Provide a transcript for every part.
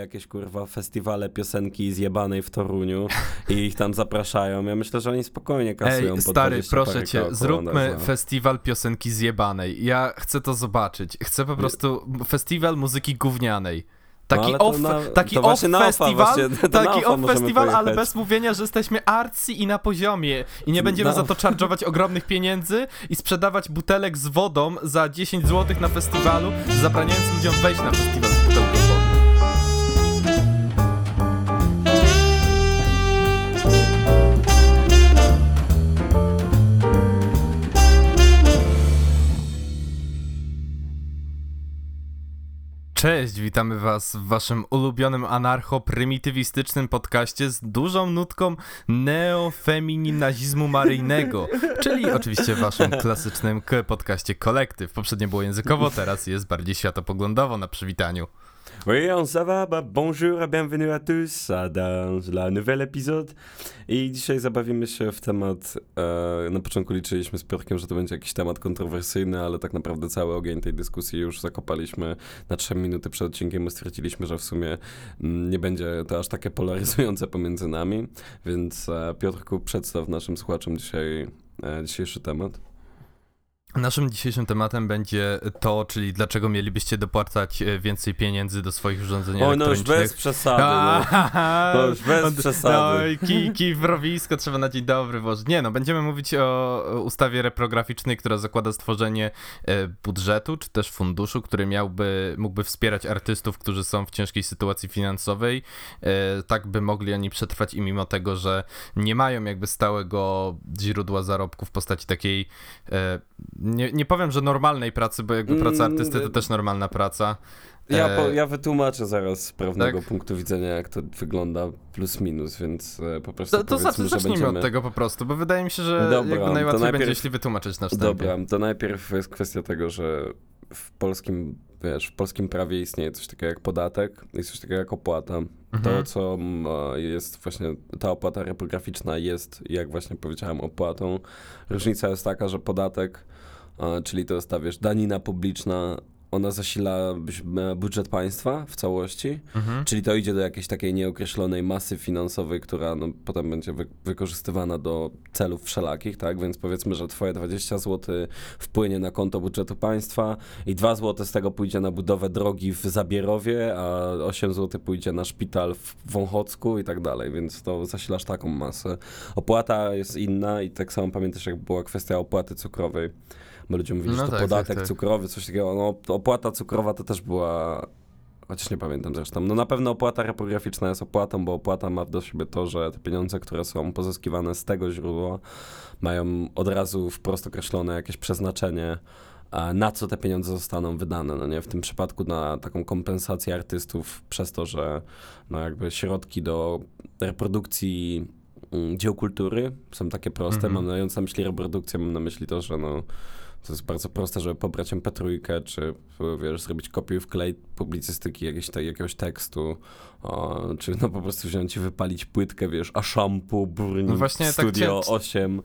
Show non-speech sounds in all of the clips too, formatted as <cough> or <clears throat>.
jakieś kurwa festiwale piosenki zjebanej w Toruniu i ich tam zapraszają. Ja myślę, że oni spokojnie kasują Ej, stary, 20 proszę cię, zróbmy na- festiwal piosenki zjebanej. Ja chcę to zobaczyć. Chcę po prostu festiwal muzyki gównianej. Taki ale to off, na- taki off festiwal, właśnie, taki off festiwal, ale bez mówienia, że jesteśmy arcy i na poziomie i nie będziemy No. za to charge'ować ogromnych pieniędzy i sprzedawać butelek z wodą za 10 zł na festiwalu, zabraniając ludziom wejść na festiwal Cześć, witamy was w waszym ulubionym anarcho-prymitywistycznym podcaście z dużą nutką neofemininazizmu maryjnego, czyli oczywiście waszym klasycznym podcaście kolektyw. Poprzednio było językowo, teraz jest bardziej światopoglądowo na przywitaniu. Oui, on ça va? Bah, bonjour bienvenue à tous dans la nouvel épisode. I dzisiaj zabawimy się w temat, e, na początku liczyliśmy z Piotrkiem, że to będzie jakiś temat kontrowersyjny, ale tak naprawdę cały ogień tej dyskusji już zakopaliśmy na 3 minuty przed odcinkiem, bo stwierdziliśmy, że w sumie mm, nie będzie to aż takie polaryzujące pomiędzy nami, więc e, Piotrku przedstaw naszym słuchaczom dzisiaj e, dzisiejszy temat. Naszym dzisiejszym tematem będzie to, czyli dlaczego mielibyście dopłacać e, więcej pieniędzy do swoich urządzeń Oj, no już bez przesady. No. <laughs> No już bez przesady. No i kij, kij w trzeba na dzień dobry włożyć. Nie no, będziemy mówić o o ustawie reprograficznej, która zakłada stworzenie e, budżetu, czy też funduszu, który miałby, mógłby wspierać artystów, którzy są w ciężkiej sytuacji finansowej, e, tak by mogli oni przetrwać i mimo tego, że nie mają jakby stałego źródła zarobku w postaci takiej, nie, nie powiem, że normalnej pracy, bo jakby praca Mm, artysty to też normalna praca. Ja, E, po, ja wytłumaczę zaraz z prawnego tak? punktu widzenia, jak to wygląda plus minus, więc e, po prostu To, to znaczy, zacznijmy będziemy... od tego po prostu, bo wydaje mi się, że Dobra, najłatwiej najpierw- będzie, jeśli wytłumaczyć na wstępie. Dobra, to najpierw jest kwestia tego, że w polskim, wiesz, w polskim prawie istnieje coś takiego jak podatek i coś takiego jak opłata. To, Mhm. co e, jest właśnie, ta opłata reprograficzna jest, jak właśnie powiedziałem, opłatą. Różnica jest taka, że podatek, czyli to jest ta, wiesz, danina publiczna, ona zasila e, budżet państwa w całości, Mhm. Czyli to idzie do jakiejś takiej nieokreślonej masy finansowej, która no, potem będzie wy wykorzystywana do celów wszelakich, tak? Więc powiedzmy, że twoje 20 zł wpłynie na konto budżetu państwa i 2 zł z tego pójdzie na budowę drogi w Zabierowie, a 8 zł pójdzie na szpital w Wąchocku i tak dalej, więc to zasilasz taką masę. Opłata jest inna i tak samo pamiętasz, jak była kwestia opłaty cukrowej. Bo ludzie mówili, No że to tak, podatek tak, tak. cukrowy, coś takiego. No, opłata cukrowa to też była Chociaż nie pamiętam zresztą. No na pewno opłata reprograficzna jest opłatą, bo opłata ma do siebie to, że te pieniądze, które są pozyskiwane z tego źródła, mają od razu wprost określone jakieś przeznaczenie, na co te pieniądze zostaną wydane. No nie? W tym przypadku na taką kompensację artystów przez to, że no jakby środki do reprodukcji mm, dzieł kultury są takie proste. Mhm. Mam mając na myśli reprodukcję, mam na myśli to, że no to jest bardzo proste, żeby pobrać MP3, czy wiesz, zrobić kopiuj wklej publicystyki jakiegoś, te, jakiegoś tekstu, o, czy no po prostu wziąć i wypalić płytkę, wiesz, a shampoo, burning, No właśnie tak studio cię- 8.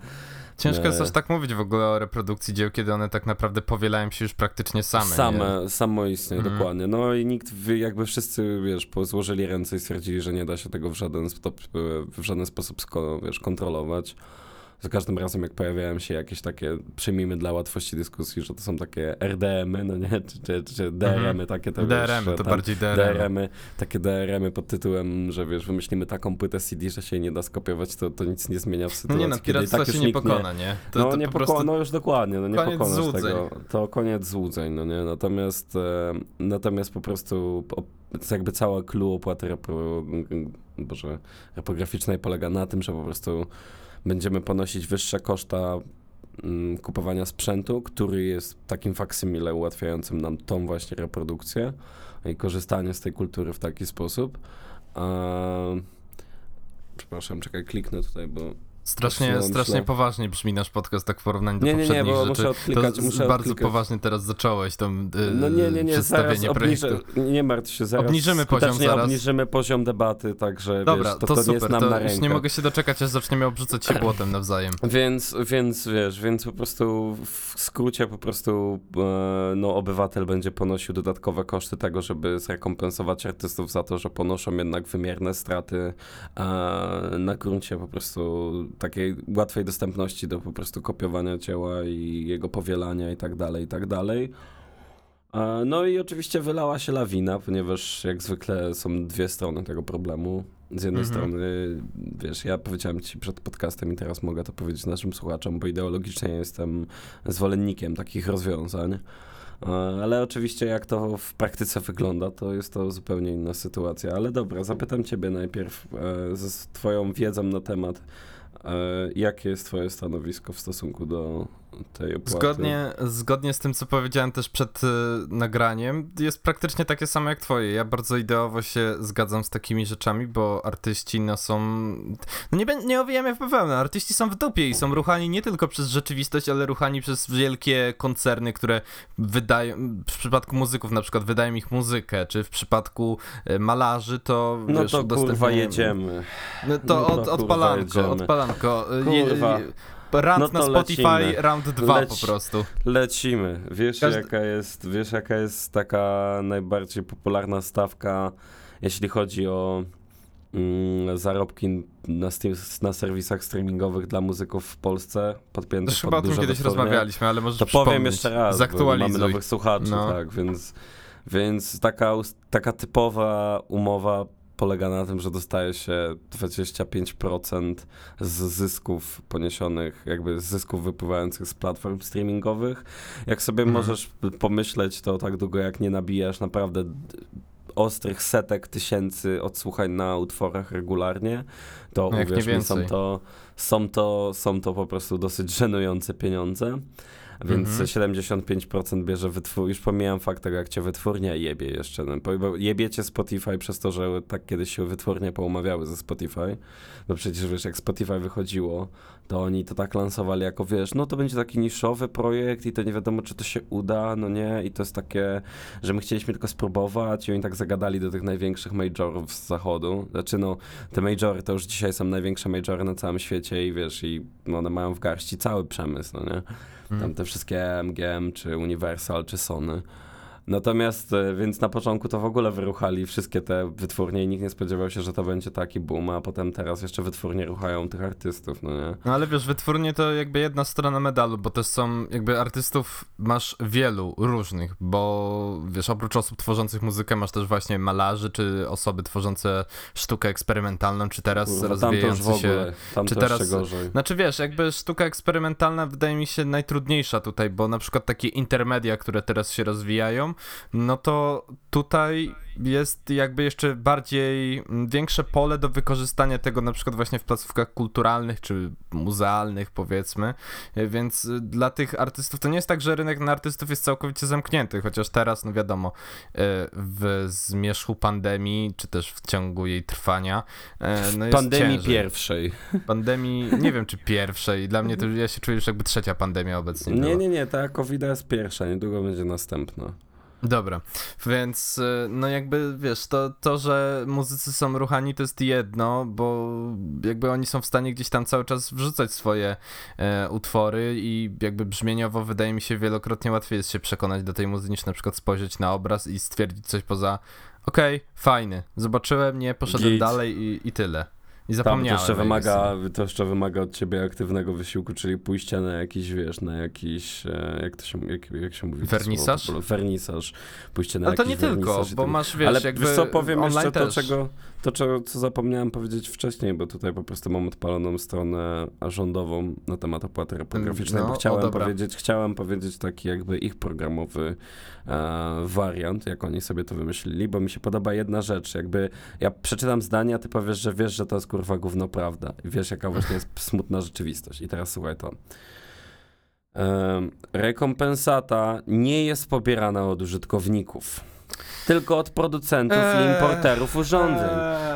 Ciężko jest Nie. aż tak mówić w ogóle o reprodukcji dzieł, kiedy one tak naprawdę powielają się już praktycznie same. Same, nie? samoistnie, Mhm. dokładnie. No i nikt, jakby wszyscy, wiesz, złożyli ręce i stwierdzili, że nie da się tego w żaden, w żaden sposób, wiesz, kontrolować. Za każdym razem, jak pojawiają się jakieś takie, przyjmijmy dla łatwości dyskusji, że to są takie RDM-y, no nie, czy, czy, czy DRM-y, takie to wiesz, DRM, że to tam bardziej DRM. DRM-y, takie DRM-y pod tytułem, że wiesz, wymyślimy taką płytę CD, że się jej nie da skopiować, to, to nic nie zmienia w No sytuacji, nie no, kiedy i piractwa tak się nie pokona, nie? To, no, to nie po poko- prostu... no już dokładnie, no nie pokonasz złudzeń. tego. To koniec złudzeń, no nie? Natomiast, e, natomiast po prostu jakby cała clue opłaty repro, boże, reprograficznej polega na tym, że po prostu będziemy ponosić wyższe koszta mm, kupowania sprzętu, który jest takim faksymile ułatwiającym nam tą właśnie reprodukcję i korzystanie z tej kultury w taki sposób. Przepraszam, czekaj, kliknę tutaj, bo Strasznie, strasznie poważnie brzmi nasz podcast tak w porównaniu do Nie, nie, nie, poprzednich bo rzeczy. muszę odklikać, to muszę bardzo odklikać. poważnie teraz zacząłeś tą yy, No nie, nie, nie, przedstawienie obniżę, projektu. nie martw się, zaraz Obniżymy poziom zaraz. obniżymy poziom debaty, także Dobra, wiesz, to, to, to, nie jest super, nam to na już rękę. nie mogę się doczekać, aż zaczniemy obrzucać się błotem nawzajem. <clears throat> Więc, więc wiesz, więc po prostu w skrócie po prostu e, no, obywatel będzie ponosił dodatkowe koszty tego, żeby zrekompensować artystów za to, że ponoszą jednak wymierne straty na gruncie po prostu takiej łatwej dostępności do po prostu kopiowania dzieła i jego powielania i tak dalej, i tak dalej. No i oczywiście wylała się lawina, ponieważ jak zwykle są dwie strony tego problemu. Z jednej Mhm. strony, wiesz, ja powiedziałem ci przed podcastem i teraz mogę to powiedzieć naszym słuchaczom, bo ideologicznie jestem zwolennikiem takich rozwiązań. Ale oczywiście jak to w praktyce wygląda, to jest to zupełnie inna sytuacja. Ale dobra, zapytam ciebie najpierw ze twoją wiedzą na temat, jakie jest twoje stanowisko w stosunku do tej opłaty? Zgodnie, zgodnie z tym, co powiedziałem też przed y, nagraniem, jest praktycznie takie samo jak twoje. Ja bardzo ideowo się zgadzam z takimi rzeczami, bo artyści no są... No nie, nie owijamy w bawełnę, artyści są w dupie i są ruchani nie tylko przez rzeczywistość, ale ruchani przez wielkie koncerny, które wydają, w przypadku muzyków na przykład wydają ich muzykę, czy w przypadku y, malarzy to No wiesz, to kurwa jedziemy. No to, No to od, odpalanko, jedziemy. odpalanko. Je- Kurwa. je- Rant No to na Spotify, lecimy. round 2 Leć- po prostu. Lecimy. Wiesz, Każdy- jaka jest, wiesz, jaka jest taka najbardziej popularna stawka, jeśli chodzi o mm, zarobki na, na serwisach streamingowych dla muzyków w Polsce, podpięte Też pod chyba o tym kiedyś rozmawialiśmy, ale możesz To powiem jeszcze raz, Zaktualizuj. mamy nowych słuchaczy, No. tak, więc, więc taka, taka typowa umowa polega na tym, że dostaje się 25% z zysków poniesionych, jakby z zysków wypływających z platform streamingowych. Jak sobie Mhm. możesz pomyśleć, to tak długo jak nie nabijasz naprawdę ostrych setek tysięcy odsłuchań na utworach regularnie, to No uwierz mi, są to, są, to, są to po prostu dosyć żenujące pieniądze. Więc Mhm. 75% bierze wytwór. Już pomijam fakt tego, jak cię wytwórnia jebie jeszcze. No, bo- bo jebiecie Spotify przez to, że tak kiedyś się wytwórnie poumawiały ze Spotify. No przecież wiesz, jak Spotify wychodziło, to oni to tak lansowali jako, wiesz, no to będzie taki niszowy projekt i to nie wiadomo, czy to się uda, no nie. I to jest takie, że my chcieliśmy tylko spróbować i oni tak zagadali do tych największych majorów z zachodu. Znaczy no, te majory to już dzisiaj są największe majory na całym świecie i wiesz, i one mają w garści cały przemysł, no nie. Mhm. Tam te wszystkie MGM, czy Universal, czy Sony. Natomiast, e, więc na początku to w ogóle wyruchali wszystkie te wytwórnie i nikt nie spodziewał się, że to będzie taki boom, a potem teraz jeszcze wytwórnie ruchają tych artystów, no nie? No ale wiesz, wytwórnie to jakby jedna strona medalu, bo też są, jakby artystów masz wielu różnych, bo wiesz, oprócz osób tworzących muzykę masz też właśnie malarzy, czy osoby tworzące sztukę eksperymentalną, czy teraz Kurwa, rozwijający się... tam czy teraz- gorzej. Znaczy wiesz, jakby sztuka eksperymentalna wydaje mi się najtrudniejsza tutaj, bo na przykład takie intermedia, które teraz się rozwijają, no to tutaj jest jakby jeszcze bardziej mm, większe pole do wykorzystania tego na przykład właśnie w placówkach kulturalnych czy muzealnych powiedzmy, E, więc y, dla tych artystów to nie jest tak, że rynek na artystów jest całkowicie zamknięty, chociaż teraz no wiadomo e, w zmierzchu pandemii czy też w ciągu jej trwania e, no jest Pandemii ciężej pierwszej. pandemii, nie wiem czy pierwszej, dla mnie to ja się czuję już jakby trzecia pandemia obecnie. Nie, była. nie, nie, ta covid jest pierwsza, niedługo będzie następna. Dobra, więc y, no jakby wiesz, to, to, że muzycy są ruchani to jest jedno, bo jakby oni są w stanie gdzieś tam cały czas wrzucać swoje e, utwory i jakby brzmieniowo wydaje mi się wielokrotnie łatwiej jest się przekonać do tej muzyki niż na przykład spojrzeć na obraz i stwierdzić coś poza okej, fajny, zobaczyłem, nie, poszedłem Git. dalej i, i tyle. I Tam to zapomniałem. jeszcze, o jego wymaga, to jeszcze wymaga od ciebie aktywnego wysiłku, czyli pójścia na jakiś, wiesz, na jakiś, e, jak to się, jak, jak się mówi? to Wernisaż? Wernisaż. Pójście na Ale to nie tylko, bo tak masz, wiesz, Ale jakby wiesz co, powiem jeszcze to, też. czego, to czego, co zapomniałem powiedzieć wcześniej, bo tutaj po prostu mam odpaloną stronę rządową na temat opłaty reprograficznej, No, bo chciałem powiedzieć, chciałem powiedzieć taki jakby ich programowy e, wariant, jak oni sobie to wymyślili, bo mi się podoba jedna rzecz, jakby ja przeczytam zdania, ty powiesz, że wiesz, że to jest kurwa gówno prawda i wiesz, jaka właśnie jest <laughs> smutna rzeczywistość. I teraz słuchaj to. Em, rekompensata nie jest pobierana od użytkowników. Tylko od producentów i Eee, importerów urządzeń.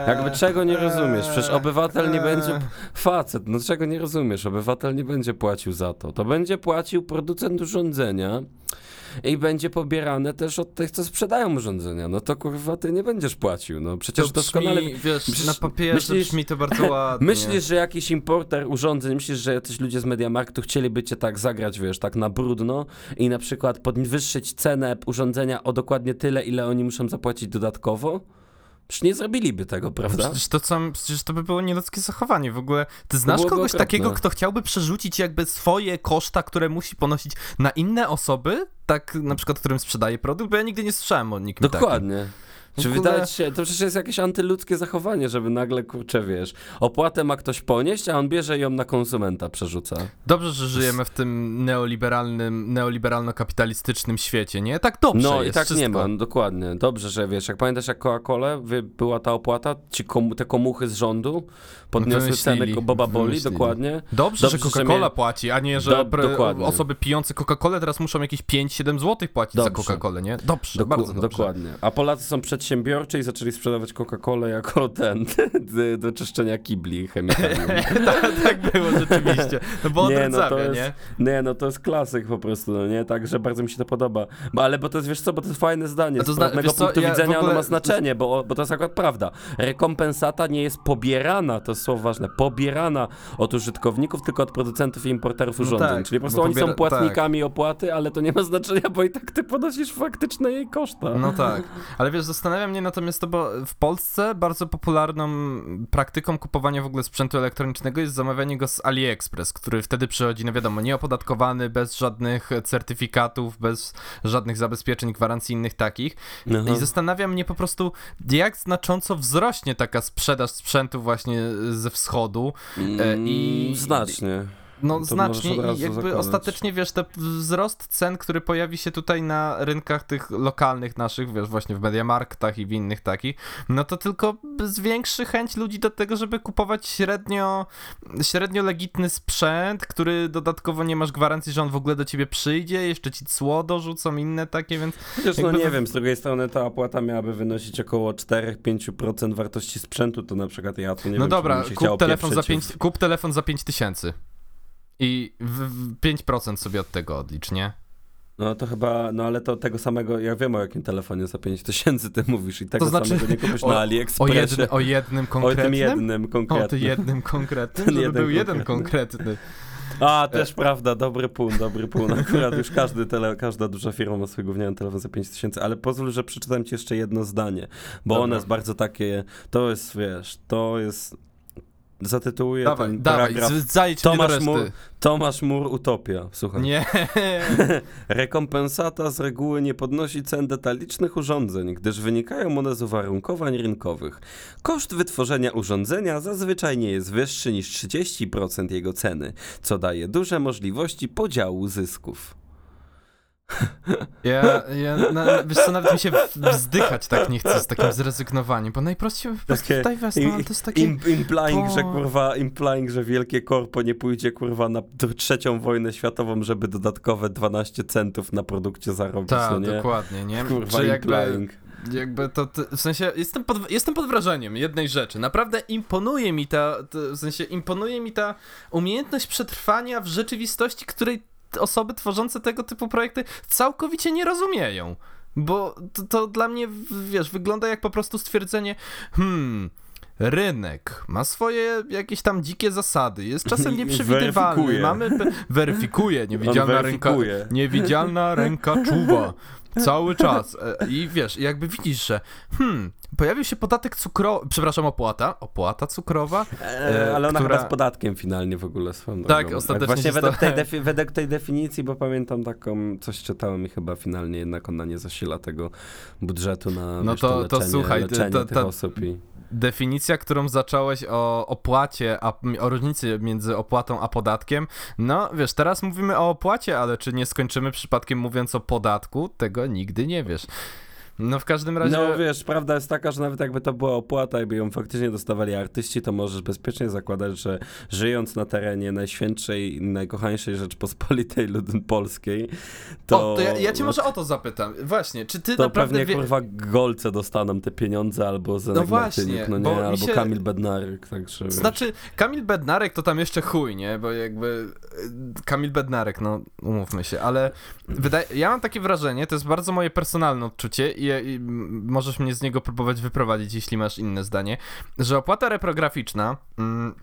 Jakby czego nie rozumiesz? Przecież obywatel nie Eee. będzie. Facet, no czego nie rozumiesz? Obywatel nie będzie płacił za to. To będzie płacił producent urządzenia i będzie pobierane też od tych, co sprzedają urządzenia. No to kurwa, ty nie będziesz płacił. No przecież to doskonale. brzmi, wiesz, Przecież na papierze myślisz- brzmi to bardzo <laughs> ładnie. Myślisz, że jakiś importer urządzeń, myślisz, że jacyś ludzie z Mediamarktu chcieliby cię tak zagrać, wiesz, tak na brudno i na przykład podwyższyć cenę urządzenia o dokładnie tyle, ile oni muszą zapłacić dodatkowo? Przecież nie zrobiliby tego, prawda? Przecież to, co, przecież to by było nieludzkie zachowanie. W ogóle ty znasz kogoś okropne. takiego, kto chciałby przerzucić jakby swoje koszta, które musi ponosić na inne osoby? Tak na przykład, którym sprzedaje produkt? Bo ja nigdy nie słyszałem o nikim takim. Dokładnie. W Czy ogóle- wydaje ci się, to przecież jest jakieś antyludzkie zachowanie, żeby nagle, kurczę, wiesz, opłatę ma ktoś ponieść, a on bierze ją na konsumenta przerzuca. Dobrze, że żyjemy w tym neoliberalnym, neoliberalno-kapitalistycznym świecie, nie? Tak dobrze No i tak wszystko. nie ma, no, dokładnie. Dobrze, że wiesz, jak pamiętasz jak Coca-Colę wy- była ta opłata, ci komu, te komuchy z rządu podniosły Wymyślili, cenę Boba Boli, dokładnie. Dobrze, Dobrze, że że Coca-Cola mnie- płaci, a nie, że Do- osoby pijące Coca-Colę teraz muszą jakieś 5-7 zł płacić za Dobrze. Coca-Colę, nie? Dobrze, Doku- bardzo dobrze. Dokładnie. A Polacy są przedsiębiorczy i zaczęli sprzedawać Coca-Colę jako ten <laughs> do, czyszczenia kibli chemikalnymi. <laughs> tak, tak było rzeczywiście. No bo Nie, no to jest- nie? Nie, no to jest klasyk po prostu, no nie? Także bardzo mi się to podoba. Bo, ale bo to jest, wiesz co, bo to jest fajne zdanie. A to Z pewnego punktu ja widzenia ogóle- ono ma znaczenie, bo, bo to jest akurat prawda. Rekompensata nie jest pobierana, to jest słowo ważne, pobierana od użytkowników, tylko od producentów i importerów urządzeń. tak, Czyli po prostu oni pobiera- są płatnikami opłaty, ale to nie ma znaczenia, bo i tak ty ponosisz faktyczne jej koszta. No tak, ale wiesz, zastanawia mnie natomiast to, bo w Polsce bardzo popularną praktyką kupowania w ogóle sprzętu elektronicznego jest zamawianie go z AliExpress, który wtedy przychodzi, no wiadomo, nieopodatkowany, bez żadnych certyfikatów, bez żadnych zabezpieczeń gwarancyjnych takich. Aha. I zastanawia mnie po prostu, jak znacząco wzrośnie taka sprzedaż sprzętu właśnie ze wschodu. e, i- Mm, Znacznie. No znacznie i jakby zakładać. ostatecznie, wiesz, ten wzrost cen, który pojawi się tutaj na rynkach tych lokalnych naszych, wiesz, właśnie w Mediamarktach i w innych takich, no to tylko zwiększy chęć ludzi do tego, żeby kupować średnio, średnio legitny sprzęt, który dodatkowo nie masz gwarancji, że on w ogóle do ciebie przyjdzie, jeszcze ci cło dorzucą, inne takie, więc Chociaż no Jakby nie we- wiem, z drugiej strony ta opłata miałaby wynosić około 4-5% wartości sprzętu, to na przykład ja to nie no wiem, dobra, kup telefon, za pieprzyć 5, kup telefon za 5 tysięcy. I w, w 5% sobie od tego odlicz, nie? No to chyba, no ale to tego samego, ja wiem o jakim telefonie za 5000 ty mówisz i tego To znaczy- samego nie kupisz <laughs> o- na O, AliExpressie. o jednym o konkretnym? tym jednym O, ty konkretnym. jednym <laughs> konkretnym, Ten jeden był jeden konkretny. konkretny. A, też prawda, dobry pun, dobry pun. Akurat już każdy tele, każda duża firma ma swój gówniany telefon za 5000, ale pozwól, że przeczytam ci jeszcze jedno zdanie, bo Dobra. ono jest bardzo takie, to jest, wiesz, to jest, zatytułuję Dawaj, ten dawaj, zajdź Tomasz. Mur, Tomasz Mur, Utopia, słuchaj. Nie, <laughs> Rekompensata z reguły nie podnosi cen detalicznych urządzeń, gdyż wynikają one z uwarunkowań rynkowych. Koszt wytworzenia urządzenia zazwyczaj nie jest wyższy niż 30% jego ceny, co daje duże możliwości podziału zysków. Ja, ja na, wiesz co, nawet mi się wzdychać tak nie chce z takim zrezygnowaniem, bo najprościej po prostu Takie tutaj wezmę, ale to jest takie... Im, implying, że Po- kurwa, implying, że wielkie korpo nie pójdzie kurwa na trzecią wojnę światową, żeby dodatkowe 12 centów na produkcie zarobić, no Tak, nie? dokładnie, nie? Kurwa, Że jakby, implying. jakby to, to, w sensie, jestem pod, jestem pod wrażeniem jednej rzeczy. Naprawdę imponuje mi ta, ta, w sensie, imponuje mi ta umiejętność przetrwania w rzeczywistości, której osoby tworzące tego typu projekty całkowicie nie rozumieją. Bo to, to dla mnie, wiesz, wygląda jak po prostu stwierdzenie, hmm, rynek ma swoje jakieś tam dzikie zasady, jest czasem <laughs> nieprzewidywalny, weryfikuje. mamy, weryfikuje, niewidzialna ręka, weryfikuje. niewidzialna ręka czuwa. <laughs> Cały czas. E, I wiesz, jakby widzisz, że hmm, pojawił się podatek cukrowy, przepraszam, opłata, opłata cukrowa. E, ale ona która- chyba z podatkiem finalnie w ogóle swoją Tak, drogą. ostatecznie Właśnie według tej, defi- według tej definicji, bo pamiętam taką, coś czytałem i chyba finalnie jednak ona nie zasila tego budżetu na No to- to, to leczenie, słuchaj, leczenie to- tych to- osób i... Definicja, którą zacząłeś o opłacie, a o różnicy między opłatą a podatkiem. No wiesz, teraz mówimy o opłacie, ale czy nie skończymy przypadkiem mówiąc o podatku? Tego nigdy nie wiesz. No w każdym razie... No wiesz, prawda jest taka, że nawet jakby to była opłata, jakby ją faktycznie dostawali artyści, to możesz bezpiecznie zakładać, że żyjąc na terenie najświętszej i najkochańszej Rzeczpospolitej Lud- Polskiej, to... O, to ja, ja cię może o to zapytam. Właśnie, czy ty To naprawdę... pewnie wie- kurwa golce dostaną te pieniądze, albo Zenek No właśnie, no nie, albo się- Kamil Bednarek, także wiesz. Znaczy, Kamil Bednarek to tam jeszcze chuj, nie? Bo jakby y, Kamil Bednarek, no umówmy się, ale wydaje, ja mam takie wrażenie, to jest bardzo moje personalne odczucie i, możesz mnie z niego próbować wyprowadzić, jeśli masz inne zdanie, że opłata reprograficzna mm,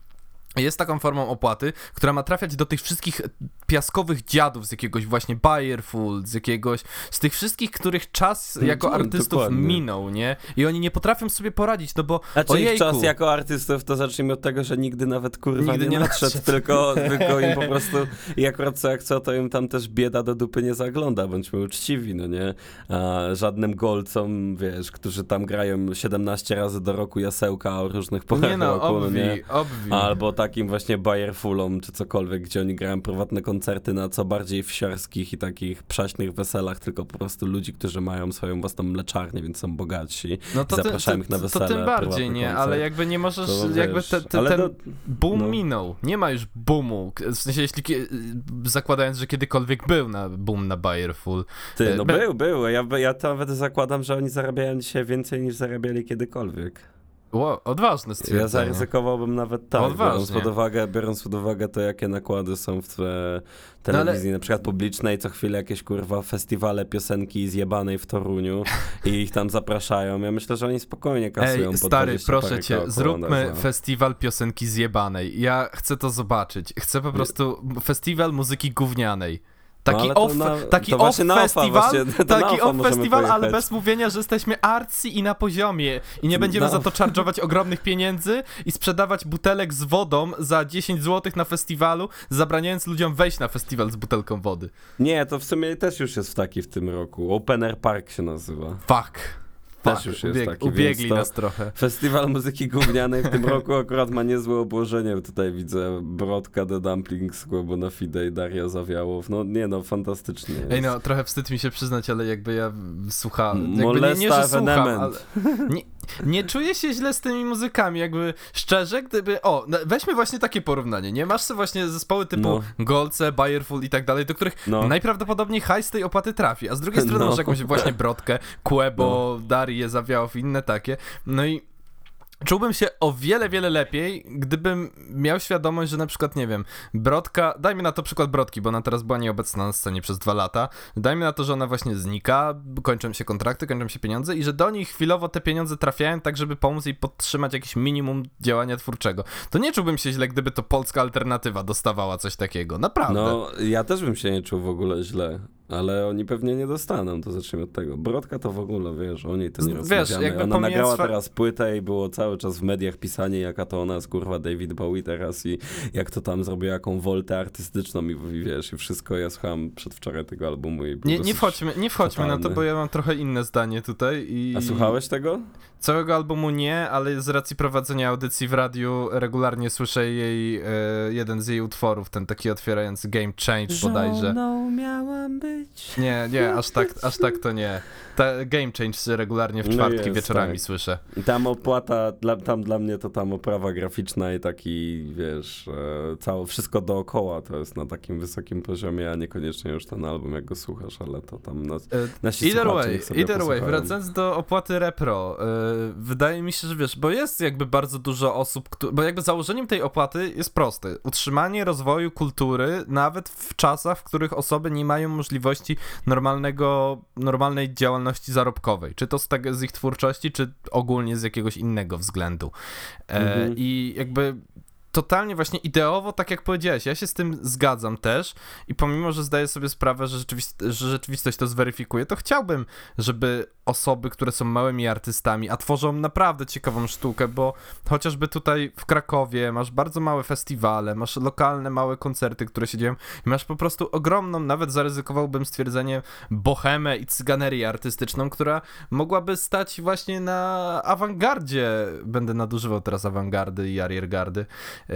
jest taką formą opłaty, która ma trafiać do tych wszystkich piaskowych dziadów z jakiegoś właśnie Bayerful, z jakiegoś, z tych wszystkich, których czas No jako artystów dokładnie. minął, nie? I oni nie potrafią sobie poradzić, no bo Znaczy ich ojejku, czas jako artystów to zacznijmy od tego, że nigdy nawet kurwa Nigdy nie, nie nadszedł, nadszedł. tylko, <laughs> tylko im po prostu i akurat co jak co, to im tam też bieda do dupy nie zagląda, bądźmy uczciwi, no nie? A żadnym golcom, wiesz, którzy tam grają 17 razy do roku jasełka o różnych porach nie no, roku, no nie? obwi, obwi. Albo takim właśnie Bayerfulom, czy cokolwiek, gdzie oni grają prywatne koncerty na co bardziej wsiarskich i takich przaśnych weselach, tylko po prostu ludzi, którzy mają swoją własną mleczarnię, więc są bogatsi. No to, to, ich na wesele, to tym bardziej, nie? koncert. Ale jakby nie możesz, To jakby te, te, ten boom no. minął. Nie ma już boomu. W sensie, jeśli zakładając, że kiedykolwiek był na boom na Bayerful. Ty, no Be- był, był. Ja, ja to nawet zakładam, że oni zarabiają dzisiaj więcej niż zarabiali kiedykolwiek. Ło, odważne Ja stwierdzenie. zaryzykowałbym nawet tak, Odważnie. biorąc pod, uwagę, biorąc pod uwagę to, jakie nakłady są w e, No ale- telewizji, na przykład publicznej, co chwilę jakieś kurwa festiwale piosenki zjebanej w Toruniu i ich tam zapraszają. Ja myślę, że oni spokojnie kasują Ej, stary, 20 proszę cię, zróbmy na- festiwal piosenki zjebanej. Ja chcę to zobaczyć. Chcę po prostu festiwal muzyki gównianej. Taki ale to off, na- taki off festiwal, taki off festiwal, ale pojechać. bez mówienia, że jesteśmy arcy i na poziomie i nie będziemy No. za to charge'ować <laughs> ogromnych pieniędzy i sprzedawać butelek z wodą za 10 zł na festiwalu, zabraniając ludziom wejść na festiwal z butelką wody. Nie, to w sumie też już jest w taki w tym roku. Open Air Park się nazywa. Fuck. Też już jest taki, Ubiegli to- nas trochę. Festiwal muzyki gównianej w tym <laughs> roku akurat ma niezłe obłożenie. Tutaj widzę Brodka, The Dumplings, Głobo na Fide i Daria Zawiałow. No nie no, fantastycznie jest. Ej no, trochę wstyd mi się przyznać, ale jakby ja słucham, jakby nie, Molesta nie, że słucham, ale nie, nie czuję się źle z tymi muzykami, jakby szczerze, gdyby, o, no, weźmy właśnie takie porównanie, nie? Masz sobie właśnie zespoły typu No. Golce, Bayerful i tak dalej, do których No. najprawdopodobniej hajs z tej opłaty trafi, a z drugiej strony No. masz jakąś właśnie <laughs> Brodkę, Kłebo, Darię, Zawiałow i inne takie, no i Czułbym się o wiele, wiele lepiej, gdybym miał świadomość, że na przykład, nie wiem, Brodka, dajmy na to przykład Brodki, bo ona teraz była nieobecna na scenie przez dwa lata, dajmy na to, że ona właśnie znika, kończą się kontrakty, kończą się pieniądze i że do nich chwilowo te pieniądze trafiają tak, żeby pomóc jej podtrzymać jakieś minimum działania twórczego. To nie czułbym się źle, gdyby to polska alternatywa dostawała coś takiego, naprawdę. No, ja też bym się nie czuł w ogóle źle, ale oni pewnie nie dostaną, to zacznijmy od tego. Brodka to w ogóle, wiesz, o niej to nie Wiesz, rozmawiamy. Ona nagrała fa- teraz płytę i było cały czas w mediach pisanie, jaka to ona jest, kurwa, David Bowie teraz i jak to tam zrobiła, jaką woltę artystyczną i, i wiesz, i wszystko. Ja słuchałem przedwczoraj tego albumu i Nie, nie wchodźmy, nie wchodźmy na to, bo ja mam trochę inne zdanie tutaj i... A słuchałeś tego? Całego albumu nie, ale z racji prowadzenia audycji w radiu regularnie słyszę jej, e, jeden z jej utworów, ten taki otwierający Game Change bodajże. Żoną miałam być. Nie, nie, aż tak, aż tak to nie. Ta Game Change regularnie w No czwartki jest, wieczorami tak. słyszę. Tam opłata, dla, tam dla mnie to tam oprawa graficzna i taki, wiesz, e, całe, wszystko dookoła to jest na takim wysokim poziomie, a niekoniecznie już ten album, jak go słuchasz, ale to tam na, E, nasi Either way, either way, wracając do opłaty repro, e, wydaje mi się, że wiesz, bo jest jakby bardzo dużo osób, któ- bo jakby założeniem tej opłaty jest proste. Utrzymanie rozwoju kultury nawet w czasach, w których osoby nie mają możliwości normalnego, normalnej działalności zarobkowej. Czy to z, tego, z ich twórczości, czy ogólnie z jakiegoś innego względu. E, Mhm. I jakby totalnie właśnie ideowo, tak jak powiedziałeś, ja się z tym zgadzam też i pomimo, że zdaję sobie sprawę, że, rzeczywist- że rzeczywistość to zweryfikuje, to chciałbym, żeby osoby, które są małymi artystami, a tworzą naprawdę ciekawą sztukę, bo chociażby tutaj w Krakowie masz bardzo małe festiwale, masz lokalne małe koncerty, które się dzieją i masz po prostu ogromną, nawet zaryzykowałbym stwierdzenie, bohemę i cyganerię artystyczną, która mogłaby stać właśnie na awangardzie, będę nadużywał teraz awangardy i ariergardy, e,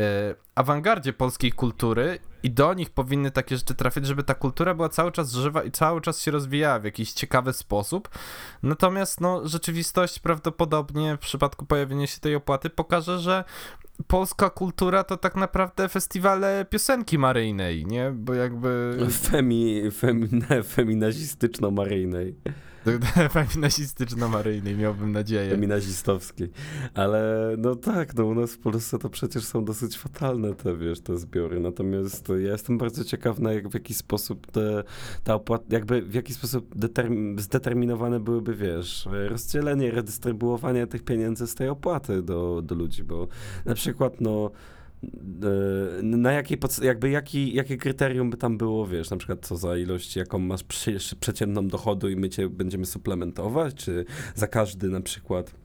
awangardzie polskiej kultury i do nich powinny takie rzeczy trafić, żeby ta kultura była cały czas żywa i cały czas się rozwijała w jakiś ciekawy sposób. Natomiast no, rzeczywistość prawdopodobnie w przypadku pojawienia się tej opłaty pokaże, że polska kultura to tak naprawdę festiwale piosenki maryjnej, nie? Bo jakby... Femi, femi, <laughs> feminazistyczno-maryjnej. <laughs> Feminazistyczno-maryjnej, miałbym nadzieję. Feminazistowskiej. Ale no tak, no u nas w Polsce to przecież są dosyć fatalne te, wiesz, te zbiory. Natomiast ja jestem bardzo ciekaw, na jak, w jaki sposób te, ta opłata, jakby w jaki sposób determin, zdeterminowane byłyby, wiesz, rozdzielenie, redystrybuowanie tych pieniędzy z tej opłaty do, do ludzi, bo na przykład, no na jakiej, jakby jaki, jakie kryterium by tam było, wiesz, na przykład co za ilość, jaką masz przeciętną dochodu i my cię będziemy suplementować, czy za każdy na przykład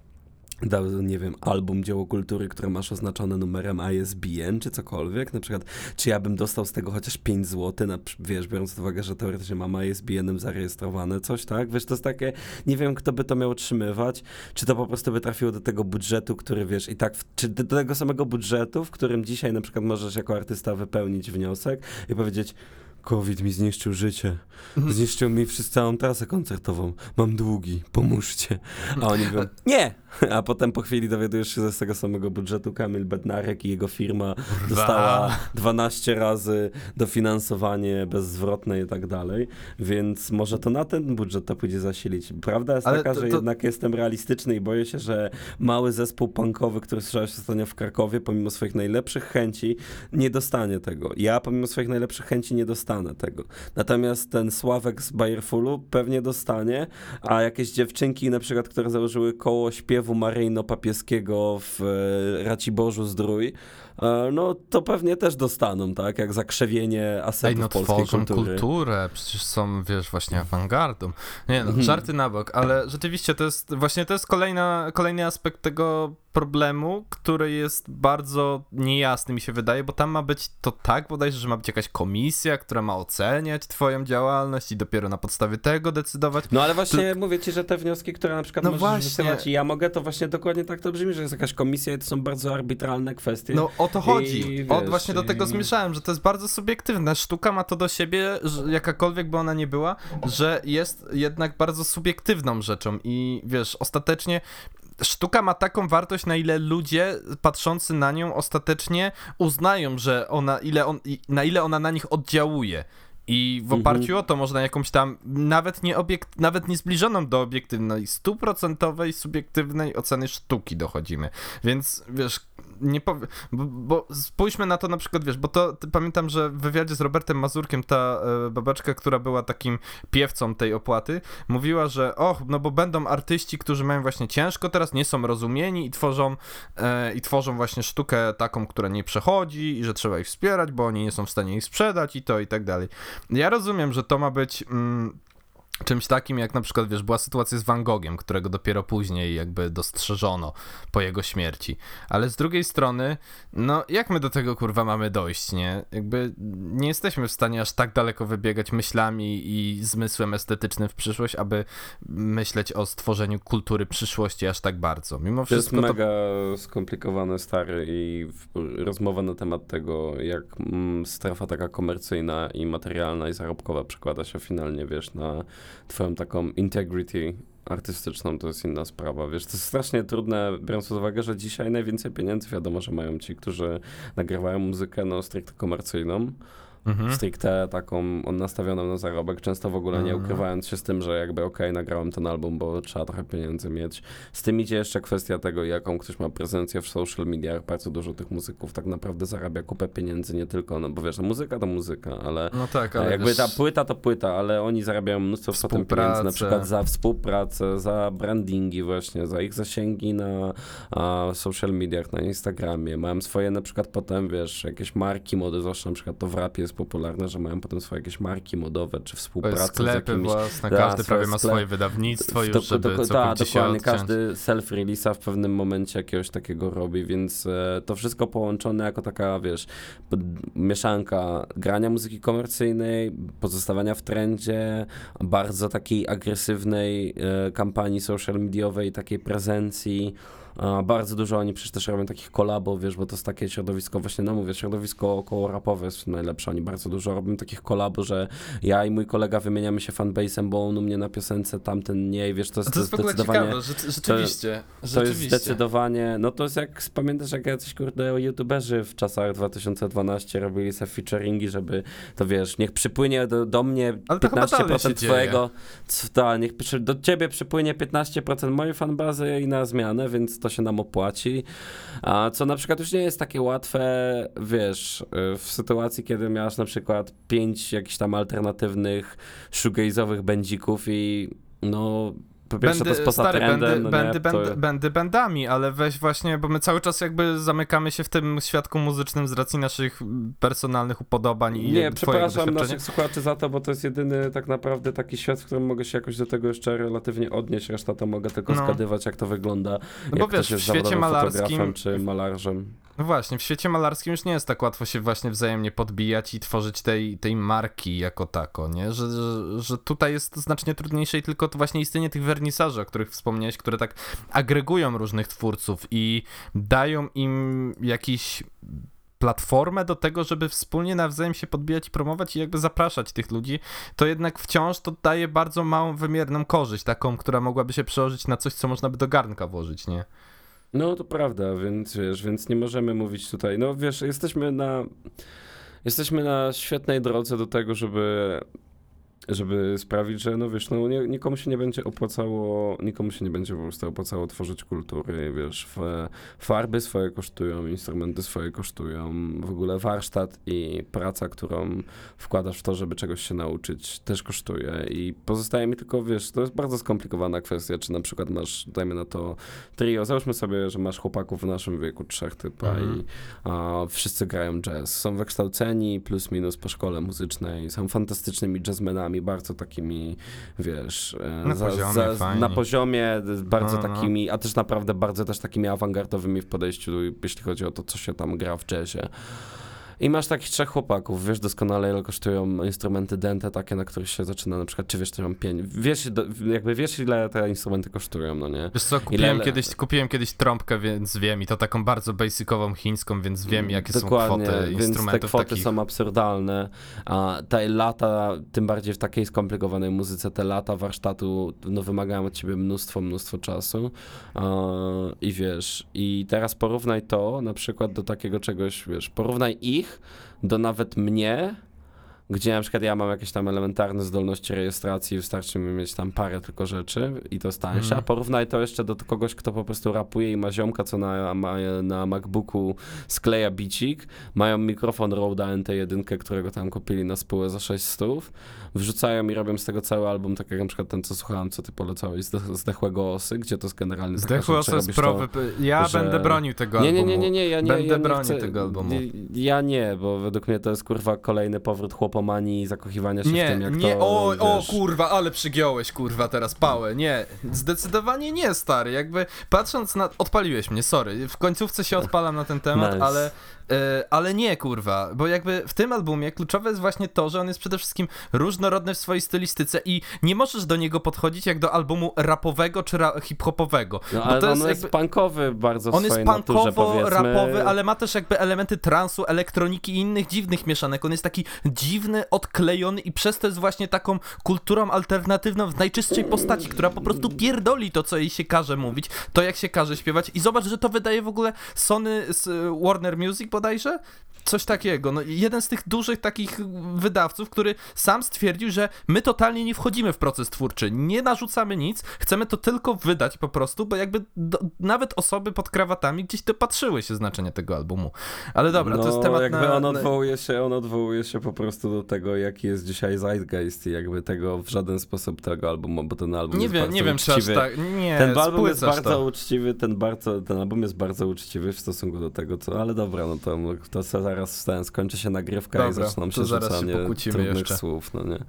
dał, nie wiem, album dzieło kultury, które masz oznaczone numerem ISBN czy cokolwiek, na przykład, czy ja bym dostał z tego chociaż 5 zł, na, wiesz, biorąc pod uwagę, że teoretycznie mam ISBN-em zarejestrowane coś, tak? Wiesz, to jest takie, nie wiem, kto by to miał utrzymywać, czy to po prostu by trafiło do tego budżetu, który, wiesz, i tak, w, czy do tego samego budżetu, w którym dzisiaj na przykład możesz jako artysta wypełnić wniosek i powiedzieć, COVID mi zniszczył życie. Mhm. Zniszczył mi całą trasę koncertową. Mam długi, pomóżcie. A oni mówią, <laughs> nie! <laughs> A potem po chwili dowiadujesz się z tego samego budżetu Kamil Bednarek i jego firma Kurwa. dostała 12 razy dofinansowanie bezzwrotne i tak dalej. Więc może to na ten budżet to pójdzie zasilić. Prawda jest Ale taka, to, że to... jednak jestem realistyczny i boję się, że mały zespół punkowy, który słyszałeś ostatnio w Krakowie, pomimo swoich najlepszych chęci, nie dostanie tego. Ja pomimo swoich najlepszych chęci nie dostanę dostanę tego. Natomiast ten Sławek z Bayerfulu pewnie dostanie, a jakieś dziewczynki na przykład, które założyły koło śpiewu maryjno-papieskiego w e, Raciborzu Zdrój, e, no to pewnie też dostaną, tak? Jak zakrzewienie asetów Ej, no polskiej tworzą kultury. kulturę, przecież są, wiesz, właśnie awangardą. Nie no, mhm. żarty na bok, ale rzeczywiście to jest, właśnie to jest kolejna, kolejny aspekt tego problemu, który jest bardzo niejasny, mi się wydaje, bo tam ma być to tak bodajże, że ma być jakaś komisja, która ma oceniać twoją działalność i dopiero na podstawie tego decydować. No ale właśnie mówię ci, że te wnioski, które na przykład no możesz właśnie. wysyłać i ja mogę, to właśnie dokładnie tak to brzmi, że jest jakaś komisja i to są bardzo arbitralne kwestie. No o to chodzi. I, wiesz, właśnie do tego zmierzałem, że to jest bardzo subiektywne. Sztuka ma to do siebie, jakakolwiek by ona nie była, że jest jednak bardzo subiektywną rzeczą i wiesz, ostatecznie sztuka ma taką wartość, na ile ludzie patrzący na nią ostatecznie uznają, że ona, ile on, na ile ona na nich oddziałuje. I w oparciu mhm. o to można jakąś tam, nawet nie, obiekt, nawet nie zbliżoną do obiektywnej, stuprocentowej, subiektywnej oceny sztuki dochodzimy. Więc wiesz, nie powie, bo, bo, spójrzmy na to na przykład, wiesz, bo to pamiętam, że w wywiadzie z Robertem Mazurkiem ta e, babaczka, która była takim piewcą tej opłaty, mówiła, że och, no bo będą artyści, którzy mają właśnie ciężko teraz, nie są rozumieni i tworzą, e, i tworzą właśnie sztukę taką, która nie przechodzi i że trzeba ich wspierać, bo oni nie są w stanie ich sprzedać i to i tak dalej. Ja rozumiem, że to ma być... Mm, czymś takim, jak na przykład, wiesz, była sytuacja z Van Gogiem, którego dopiero później jakby dostrzeżono po jego śmierci. Ale z drugiej strony, no jak my do tego kurwa mamy dojść, nie? Jakby nie jesteśmy w stanie aż tak daleko wybiegać myślami i zmysłem estetycznym w przyszłość, aby myśleć o stworzeniu kultury przyszłości aż tak bardzo. Mimo wszystko to jest mega to... skomplikowane, stary i rozmowa na temat tego, jak mm, strefa taka komercyjna i materialna i zarobkowa przekłada się finalnie, wiesz, na twoją taką integrity artystyczną to jest inna sprawa. Wiesz, to jest strasznie trudne, biorąc pod uwagę, że dzisiaj najwięcej pieniędzy wiadomo, że mają ci, którzy nagrywają muzykę no, stricte komercyjną mhm. stricte taką nastawioną na zarobek, często w ogóle nie mhm. ukrywając się z tym, że jakby okej, okay, nagrałem ten album, bo trzeba trochę pieniędzy mieć. Z tym idzie jeszcze kwestia tego, jaką ktoś ma prezencję w social mediach. Bardzo dużo tych muzyków tak naprawdę zarabia kupę pieniędzy, nie tylko, no bo wiesz, no, muzyka to muzyka, ale, no tak, ale jakby wiesz... ta płyta to płyta, ale oni zarabiają mnóstwo potem pieniędzy, na przykład za współpracę, za brandingi właśnie, za ich zasięgi na a, social mediach, na Instagramie. Mają swoje na przykład potem, wiesz, jakieś marki mody, zwłaszcza na przykład to w rapie jest popularne, że mają potem swoje jakieś marki modowe, czy współpracę sklepy z jakimiś... własne, każdy prawie ma swoje wydawnictwo już, żeby to, ta, dokładnie, każdy self-release'a w pewnym momencie jakiegoś takiego robi, więc e, to wszystko połączone jako taka, wiesz, mieszanka grania muzyki komercyjnej, pozostawania w trendzie, bardzo takiej agresywnej e, kampanii social mediowej, takiej prezencji, bardzo dużo oni przecież też robią takich kolabów, wiesz, bo to jest takie środowisko, właśnie, no mówię, środowisko około rapowe jest najlepsze. Oni bardzo dużo robią takich kolabów, że ja i mój kolega wymieniamy się fanbase'em, bo on u mnie na piosence, tamten nie, wiesz, to jest, to jest zdecydowanie... ciekawe, że, rzeczywiście. To rzeczywiście. jest zdecydowanie, no to jest jak, pamiętasz jak jacyś kurde youtuberzy w czasach 2012 robili sobie featuringi, żeby, to wiesz, niech przypłynie do, do mnie Ale to chyba dalej się 15% dzieje. twojego, tak, niech przy, do ciebie przypłynie 15% mojej fanbazy i na zmianę, więc to się nam opłaci, a co na przykład już nie jest takie łatwe, wiesz, y, w sytuacji, kiedy miałeś na przykład pięć jakichś tam alternatywnych shoegaze'owych będzików i no... Po pierwsze, to jest poza stary, trendem, będę, no będę, nie, to- będę, będę bandami, ale weź właśnie, bo my cały czas jakby zamykamy się w tym świadku muzycznym z racji naszych personalnych upodobań i Nie, przepraszam naszych słuchaczy za to, bo to jest jedyny tak naprawdę taki świat, w którym mogę się jakoś do tego jeszcze relatywnie odnieść, reszta to mogę tylko No. zgadywać, jak to wygląda, No bo jak wiesz, w świecie malarskim- czy malarzem. No właśnie, w świecie malarskim już nie jest tak łatwo się właśnie wzajemnie podbijać i tworzyć tej, tej marki jako tako, nie? Że, że, że tutaj jest znacznie trudniejsze i tylko to właśnie istnienie tych wernisaży, o których wspomniałeś, które tak agregują różnych twórców i dają im jakiś platformę do tego, żeby wspólnie nawzajem się podbijać i promować i jakby zapraszać tych ludzi, to jednak wciąż to daje bardzo małą wymierną korzyść, taką, która mogłaby się przełożyć na coś, co można by do garnka włożyć, nie? No to prawda, więc wiesz, więc nie możemy mówić tutaj, no wiesz, jesteśmy na, jesteśmy na świetnej drodze do tego, żeby żeby sprawić, że no wiesz, no nie, nikomu się nie będzie opłacało, nikomu się nie będzie po prostu opłacało tworzyć kultury, wiesz, farby swoje kosztują, instrumenty swoje kosztują, w ogóle warsztat i praca, którą wkładasz w to, żeby czegoś się nauczyć, też kosztuje. I pozostaje mi tylko, wiesz, to jest bardzo skomplikowana kwestia, czy na przykład masz, dajmy na to trio, załóżmy sobie, że masz chłopaków w naszym wieku, trzech typa Mhm. i a, wszyscy grają jazz, są wykształceni plus minus po szkole muzycznej, są fantastycznymi jazzmenami, bardzo takimi, wiesz, e, Na poziomie, fajni. na poziomie, bardzo No, no. takimi, a też naprawdę bardzo też takimi awangardowymi w podejściu, jeśli chodzi o to, co się tam gra w jazzie. I masz takich trzech chłopaków, wiesz doskonale ile kosztują instrumenty dente takie, na których się zaczyna na przykład, czy wiesz, czy mam pień, wiesz, do- jakby wiesz ile te instrumenty kosztują, no nie? Wiesz co, kupiłem, Ile- kiedyś, kupiłem kiedyś trąbkę, więc wiem, i to taką bardzo basicową chińską, więc wiem, jakie Dokładnie, są kwoty więc te instrumentów kwoty takich. są absurdalne, a te lata, tym bardziej w takiej skomplikowanej muzyce, te lata warsztatu no, wymagają od ciebie mnóstwo, mnóstwo czasu i wiesz, i teraz porównaj to na przykład do takiego czegoś, wiesz, porównaj ich do nawet mnie, gdzie na przykład ja mam jakieś tam elementarne zdolności rejestracji, wystarczy mi mieć tam parę tylko rzeczy i to jest tańsze, Mhm. a porównaj to jeszcze do kogoś, kto po prostu rapuje i ma ziomka, co na, ma, na MacBooku skleja bicik, mają mikrofon Rode NT1, którego tam kupili na spółę za 600, wrzucają i robią z tego cały album, tak jak na przykład ten, co słuchałem, co ty polecałeś, Zde- Zdechłego Osy, gdzie to jest generalnie taka Zdechły osy z robisz to-. Ja że- będę bronił tego nie, nie, albumu. nie, nie, nie, ja nie, Będę ja nie bronił chcę, tego albumu. Ja nie, bo według mnie to jest kurwa kolejny powrót chłopomanii i zakochiwania się w Nie, tym, jak nie, to, o, o kurwa, ale przygiąłeś kurwa teraz pałę, nie, zdecydowanie nie stary, jakby patrząc na, odpaliłeś mnie, sorry, w końcówce się odpalam na ten temat, Nice. ale, ale nie kurwa, bo jakby w tym albumie kluczowe jest właśnie to, że on jest przede wszystkim różnorodny w swojej stylistyce i nie możesz do niego podchodzić jak do albumu rapowego czy ra hip-hopowego, No, ale to on jest jakby... punkowy bardzo w On jest punkowo-rapowy, ale ma też jakby elementy transu, elektroniki i innych dziwnych mieszanek. On jest taki dziwny, odklejony i przez to jest właśnie taką kulturą alternatywną w najczystszej postaci, która po prostu pierdoli to, co jej się każe mówić, to jak się każe śpiewać. I zobacz, że to wydaje w ogóle Sony z y, Warner Music bodajże? Coś takiego. No, jeden z tych dużych takich wydawców, który sam stwierdził, że my totalnie nie wchodzimy w proces twórczy, nie narzucamy nic, chcemy to tylko wydać po prostu, bo jakby do, nawet osoby pod krawatami gdzieś dopatrzyły się znaczenia tego albumu. Ale dobra, no, to jest temat jakby na... on odwołuje się, on odwołuje się po prostu do tego, jaki jest dzisiaj zeitgeist i jakby tego w żaden sposób tego albumu, bo ten album Nie jest wiem, bardzo nie wiem, czy aż uczciwy. tak. Nie, Ten album jest bardzo to. uczciwy, ten, bardzo, ten album jest bardzo uczciwy w stosunku do tego, co. Ale dobra, no to, to zaraz wstałem, skończy się nagrywka i Dobra, zaczynam to się się rzucanie pokłócimy trudnych jeszcze. słów, no nie.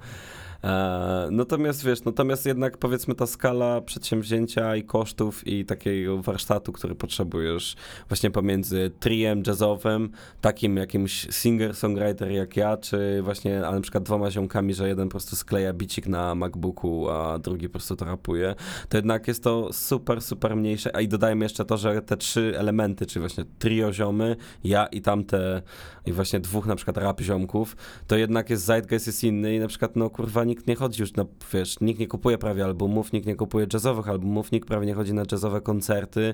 E, natomiast wiesz, natomiast jednak powiedzmy ta skala przedsięwzięcia i kosztów i takiego warsztatu, który potrzebujesz właśnie pomiędzy triem jazzowym, takim jakimś singer-songwriter jak ja, czy właśnie, ale na przykład dwoma ziomkami, że jeden po prostu skleja bicik na MacBooku, a drugi po prostu to rapuje, to jednak jest to super, super mniejsze. A i dodajmy jeszcze to, że te trzy elementy, czyli właśnie trio ziomy, ja i tamte, i właśnie dwóch na przykład rap ziomków, to jednak jest zeitgeist jest inny i na przykład, no kurwa, nikt nie chodzi już na, wiesz, nikt nie kupuje prawie albumów, nikt nie kupuje jazzowych albumów, nikt prawie nie chodzi na jazzowe koncerty,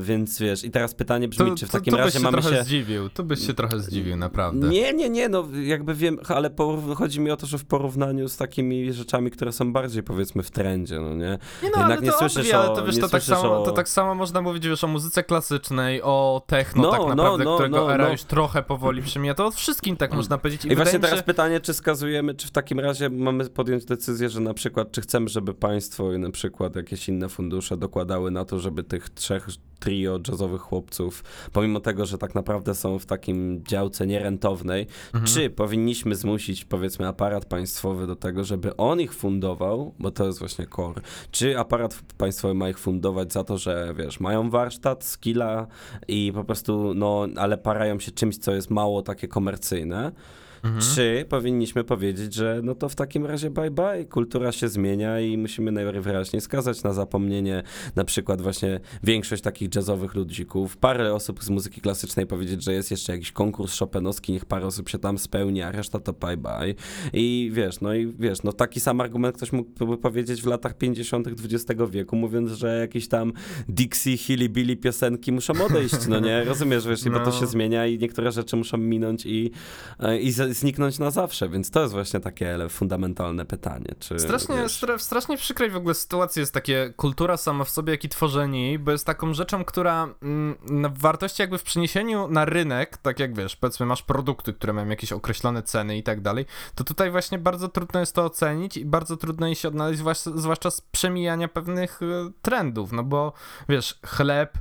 więc wiesz, i teraz pytanie brzmi, To, czy w to, takim to byś razie się mamy trochę się... zdziwił, tu byś się trochę zdziwił, naprawdę. Nie, nie, nie, no jakby wiem, ale porów- chodzi mi o to, że w porównaniu z takimi rzeczami, które są bardziej powiedzmy w trendzie, no nie? Nie no, Jednak ale nie to słyszysz obwie, ale o- to wiesz, to tak, samo, o- to tak samo można mówić, wiesz, o muzyce klasycznej, o techno No, tak no, naprawdę, no, którego no, era no. już trochę powoli przemija, to o wszystkim tak można powiedzieć. I, I właśnie teraz się, pytanie, czy skazujemy, czy w takim razie mamy podjąć decyzję, że na przykład, czy chcemy, żeby państwo i na przykład jakieś inne fundusze dokładały na to, żeby tych trzech trio jazzowych chłopców, pomimo tego, że tak naprawdę są w takim działce nierentownej, Mhm. czy powinniśmy zmusić, powiedzmy, aparat państwowy do tego, żeby on ich fundował, bo to jest właśnie core, czy aparat państwowy ma ich fundować za to, że wiesz, mają warsztat, skilla i po prostu, no, ale parają się czymś, co jest mało takie komercyjne, Mhm. czy powinniśmy powiedzieć, że no to w takim razie bye bye, kultura się zmienia i musimy najwyraźniej skazać na zapomnienie na przykład właśnie większość takich jazzowych ludzików, parę osób z muzyki klasycznej powiedzieć, że jest jeszcze jakiś konkurs szopenowski, niech parę osób się tam spełni, a reszta to bye bye. I wiesz, no i wiesz, no taki sam argument ktoś mógłby powiedzieć w latach 50. XX wieku, mówiąc, że jakieś tam Dixie, Hilly piosenki muszą odejść, no nie? <laughs> Rozumiesz, wiesz, bo to No. się zmienia i niektóre rzeczy muszą minąć i, e, i zniknąć na zawsze, więc to jest właśnie takie fundamentalne pytanie. Czy, Strasznie, wiesz, stra, w strasznie przykrej w ogóle sytuacji jest takie kultura sama w sobie, jak i tworzenie jej, bo jest taką rzeczą, która mm, na wartości jakby w przeniesieniu na rynek, tak jak wiesz, powiedzmy masz produkty, które mają jakieś określone ceny i tak dalej, to tutaj właśnie bardzo trudno jest to ocenić i bardzo trudno jest się odnaleźć, zwłaszcza, zwłaszcza z przemijania pewnych e, trendów, no bo wiesz, chleb,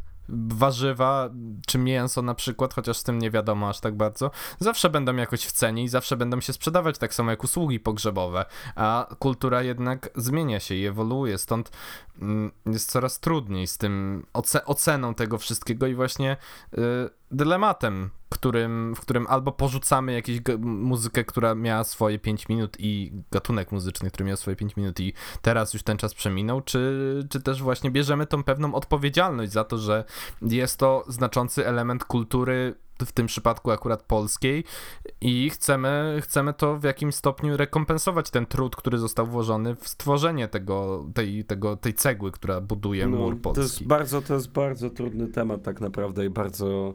warzywa, czy mięso na przykład, chociaż z tym nie wiadomo aż tak bardzo, zawsze będą jakoś w cenie i zawsze będą się sprzedawać tak samo jak usługi pogrzebowe, a kultura jednak zmienia się i ewoluuje, stąd mm, jest coraz trudniej z tym oce oceną tego wszystkiego i właśnie y, dylematem, którym, w którym albo porzucamy jakąś muzykę, która miała swoje 5 minut i gatunek muzyczny, który miał swoje 5 minut i teraz już ten czas przeminął, czy, czy też właśnie bierzemy tą pewną odpowiedzialność za to, że jest to znaczący element kultury w tym przypadku akurat polskiej i chcemy, chcemy to w jakimś stopniu rekompensować ten trud, który został włożony w stworzenie tego, tej, tego, tej cegły, która buduje mur No, to jest polski. bardzo, to jest bardzo trudny temat tak naprawdę i bardzo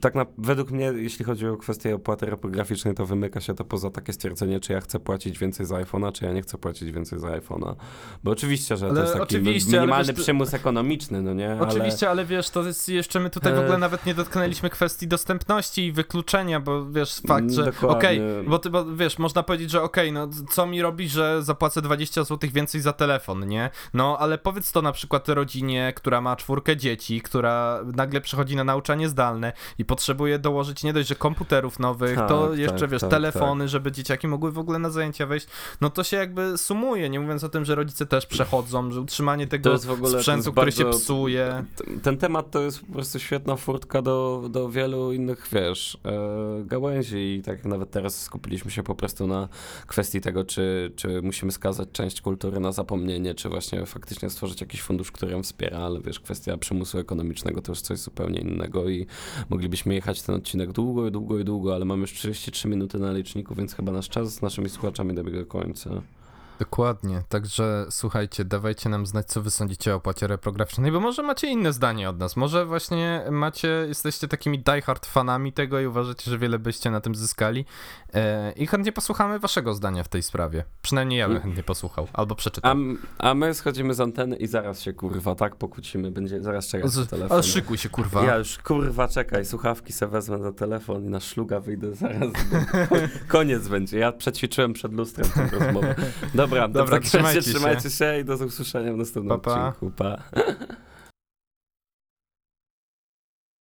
tak na, według mnie, jeśli chodzi o kwestię opłaty reprograficznej, to wymyka się to poza takie stwierdzenie, czy ja chcę płacić więcej za iPhone'a, czy ja nie chcę płacić więcej za iPhone'a. Bo oczywiście, że Ale to jest taki ale minimalny wiesz, przymus ekonomiczny, no nie? Oczywiście, ale wiesz, to jest jeszcze my tutaj w ogóle E. nawet nie dotknęliśmy kwestii dostępności i wykluczenia, bo wiesz, fakt, że okej, bo, ty, bo wiesz, można powiedzieć, że okej, no co mi robi, że zapłacę 20 zł więcej za telefon, nie? No, ale powiedz to na przykład rodzinie, która ma czwórkę dzieci, która nagle przechodzi na nauczanie zdalne i potrzebuje dołożyć nie dość, że komputerów nowych, Tak, to tak, jeszcze, wiesz, tak, telefony, żeby dzieciaki mogły w ogóle na zajęcia wejść, no to się jakby sumuje, nie mówiąc o tym, że rodzice też przechodzą, że utrzymanie tego sprzętu, który się bardzo- psuje. Ten- Ten temat to jest po prostu świetna furtka do, do wielu innych, wiesz, e, gałęzi i tak jak nawet teraz skupiliśmy się po prostu na kwestii tego, czy, czy musimy skazać część kultury na zapomnienie, czy właśnie faktycznie stworzyć jakiś fundusz, który ją wspiera, ale wiesz, kwestia przymusu ekonomicznego to już coś zupełnie innego i moglibyśmy jechać ten odcinek długo i długo i długo, ale mamy już 33 minuty na liczniku, więc chyba nasz czas z naszymi słuchaczami dobiega końca. Dokładnie, także słuchajcie, dawajcie nam znać, co wy sądzicie o opłacie reprograficznej, bo może macie inne zdanie od nas, może właśnie macie, jesteście takimi diehard fanami tego i uważacie, że wiele byście na tym zyskali e, i chętnie posłuchamy waszego zdania w tej sprawie. Przynajmniej ja bym chętnie posłuchał, albo A, przeczytał. m- a my schodzimy z anteny i zaraz się kurwa tak pokłócimy, będzie zaraz czekać na telefon. ale szykuj się, kurwa. Ja już kurwa czekaj, słuchawki se wezmę na telefon i na szluga wyjdę zaraz. <laughs> Koniec będzie. Ja przećwiczyłem przed lustrem tę rozmowę. Dobra, <laughs> Dobra, takim razie trzymajcie się. trzymajcie się i do usłyszenia w następnym Pa, pa. odcinku. Pa.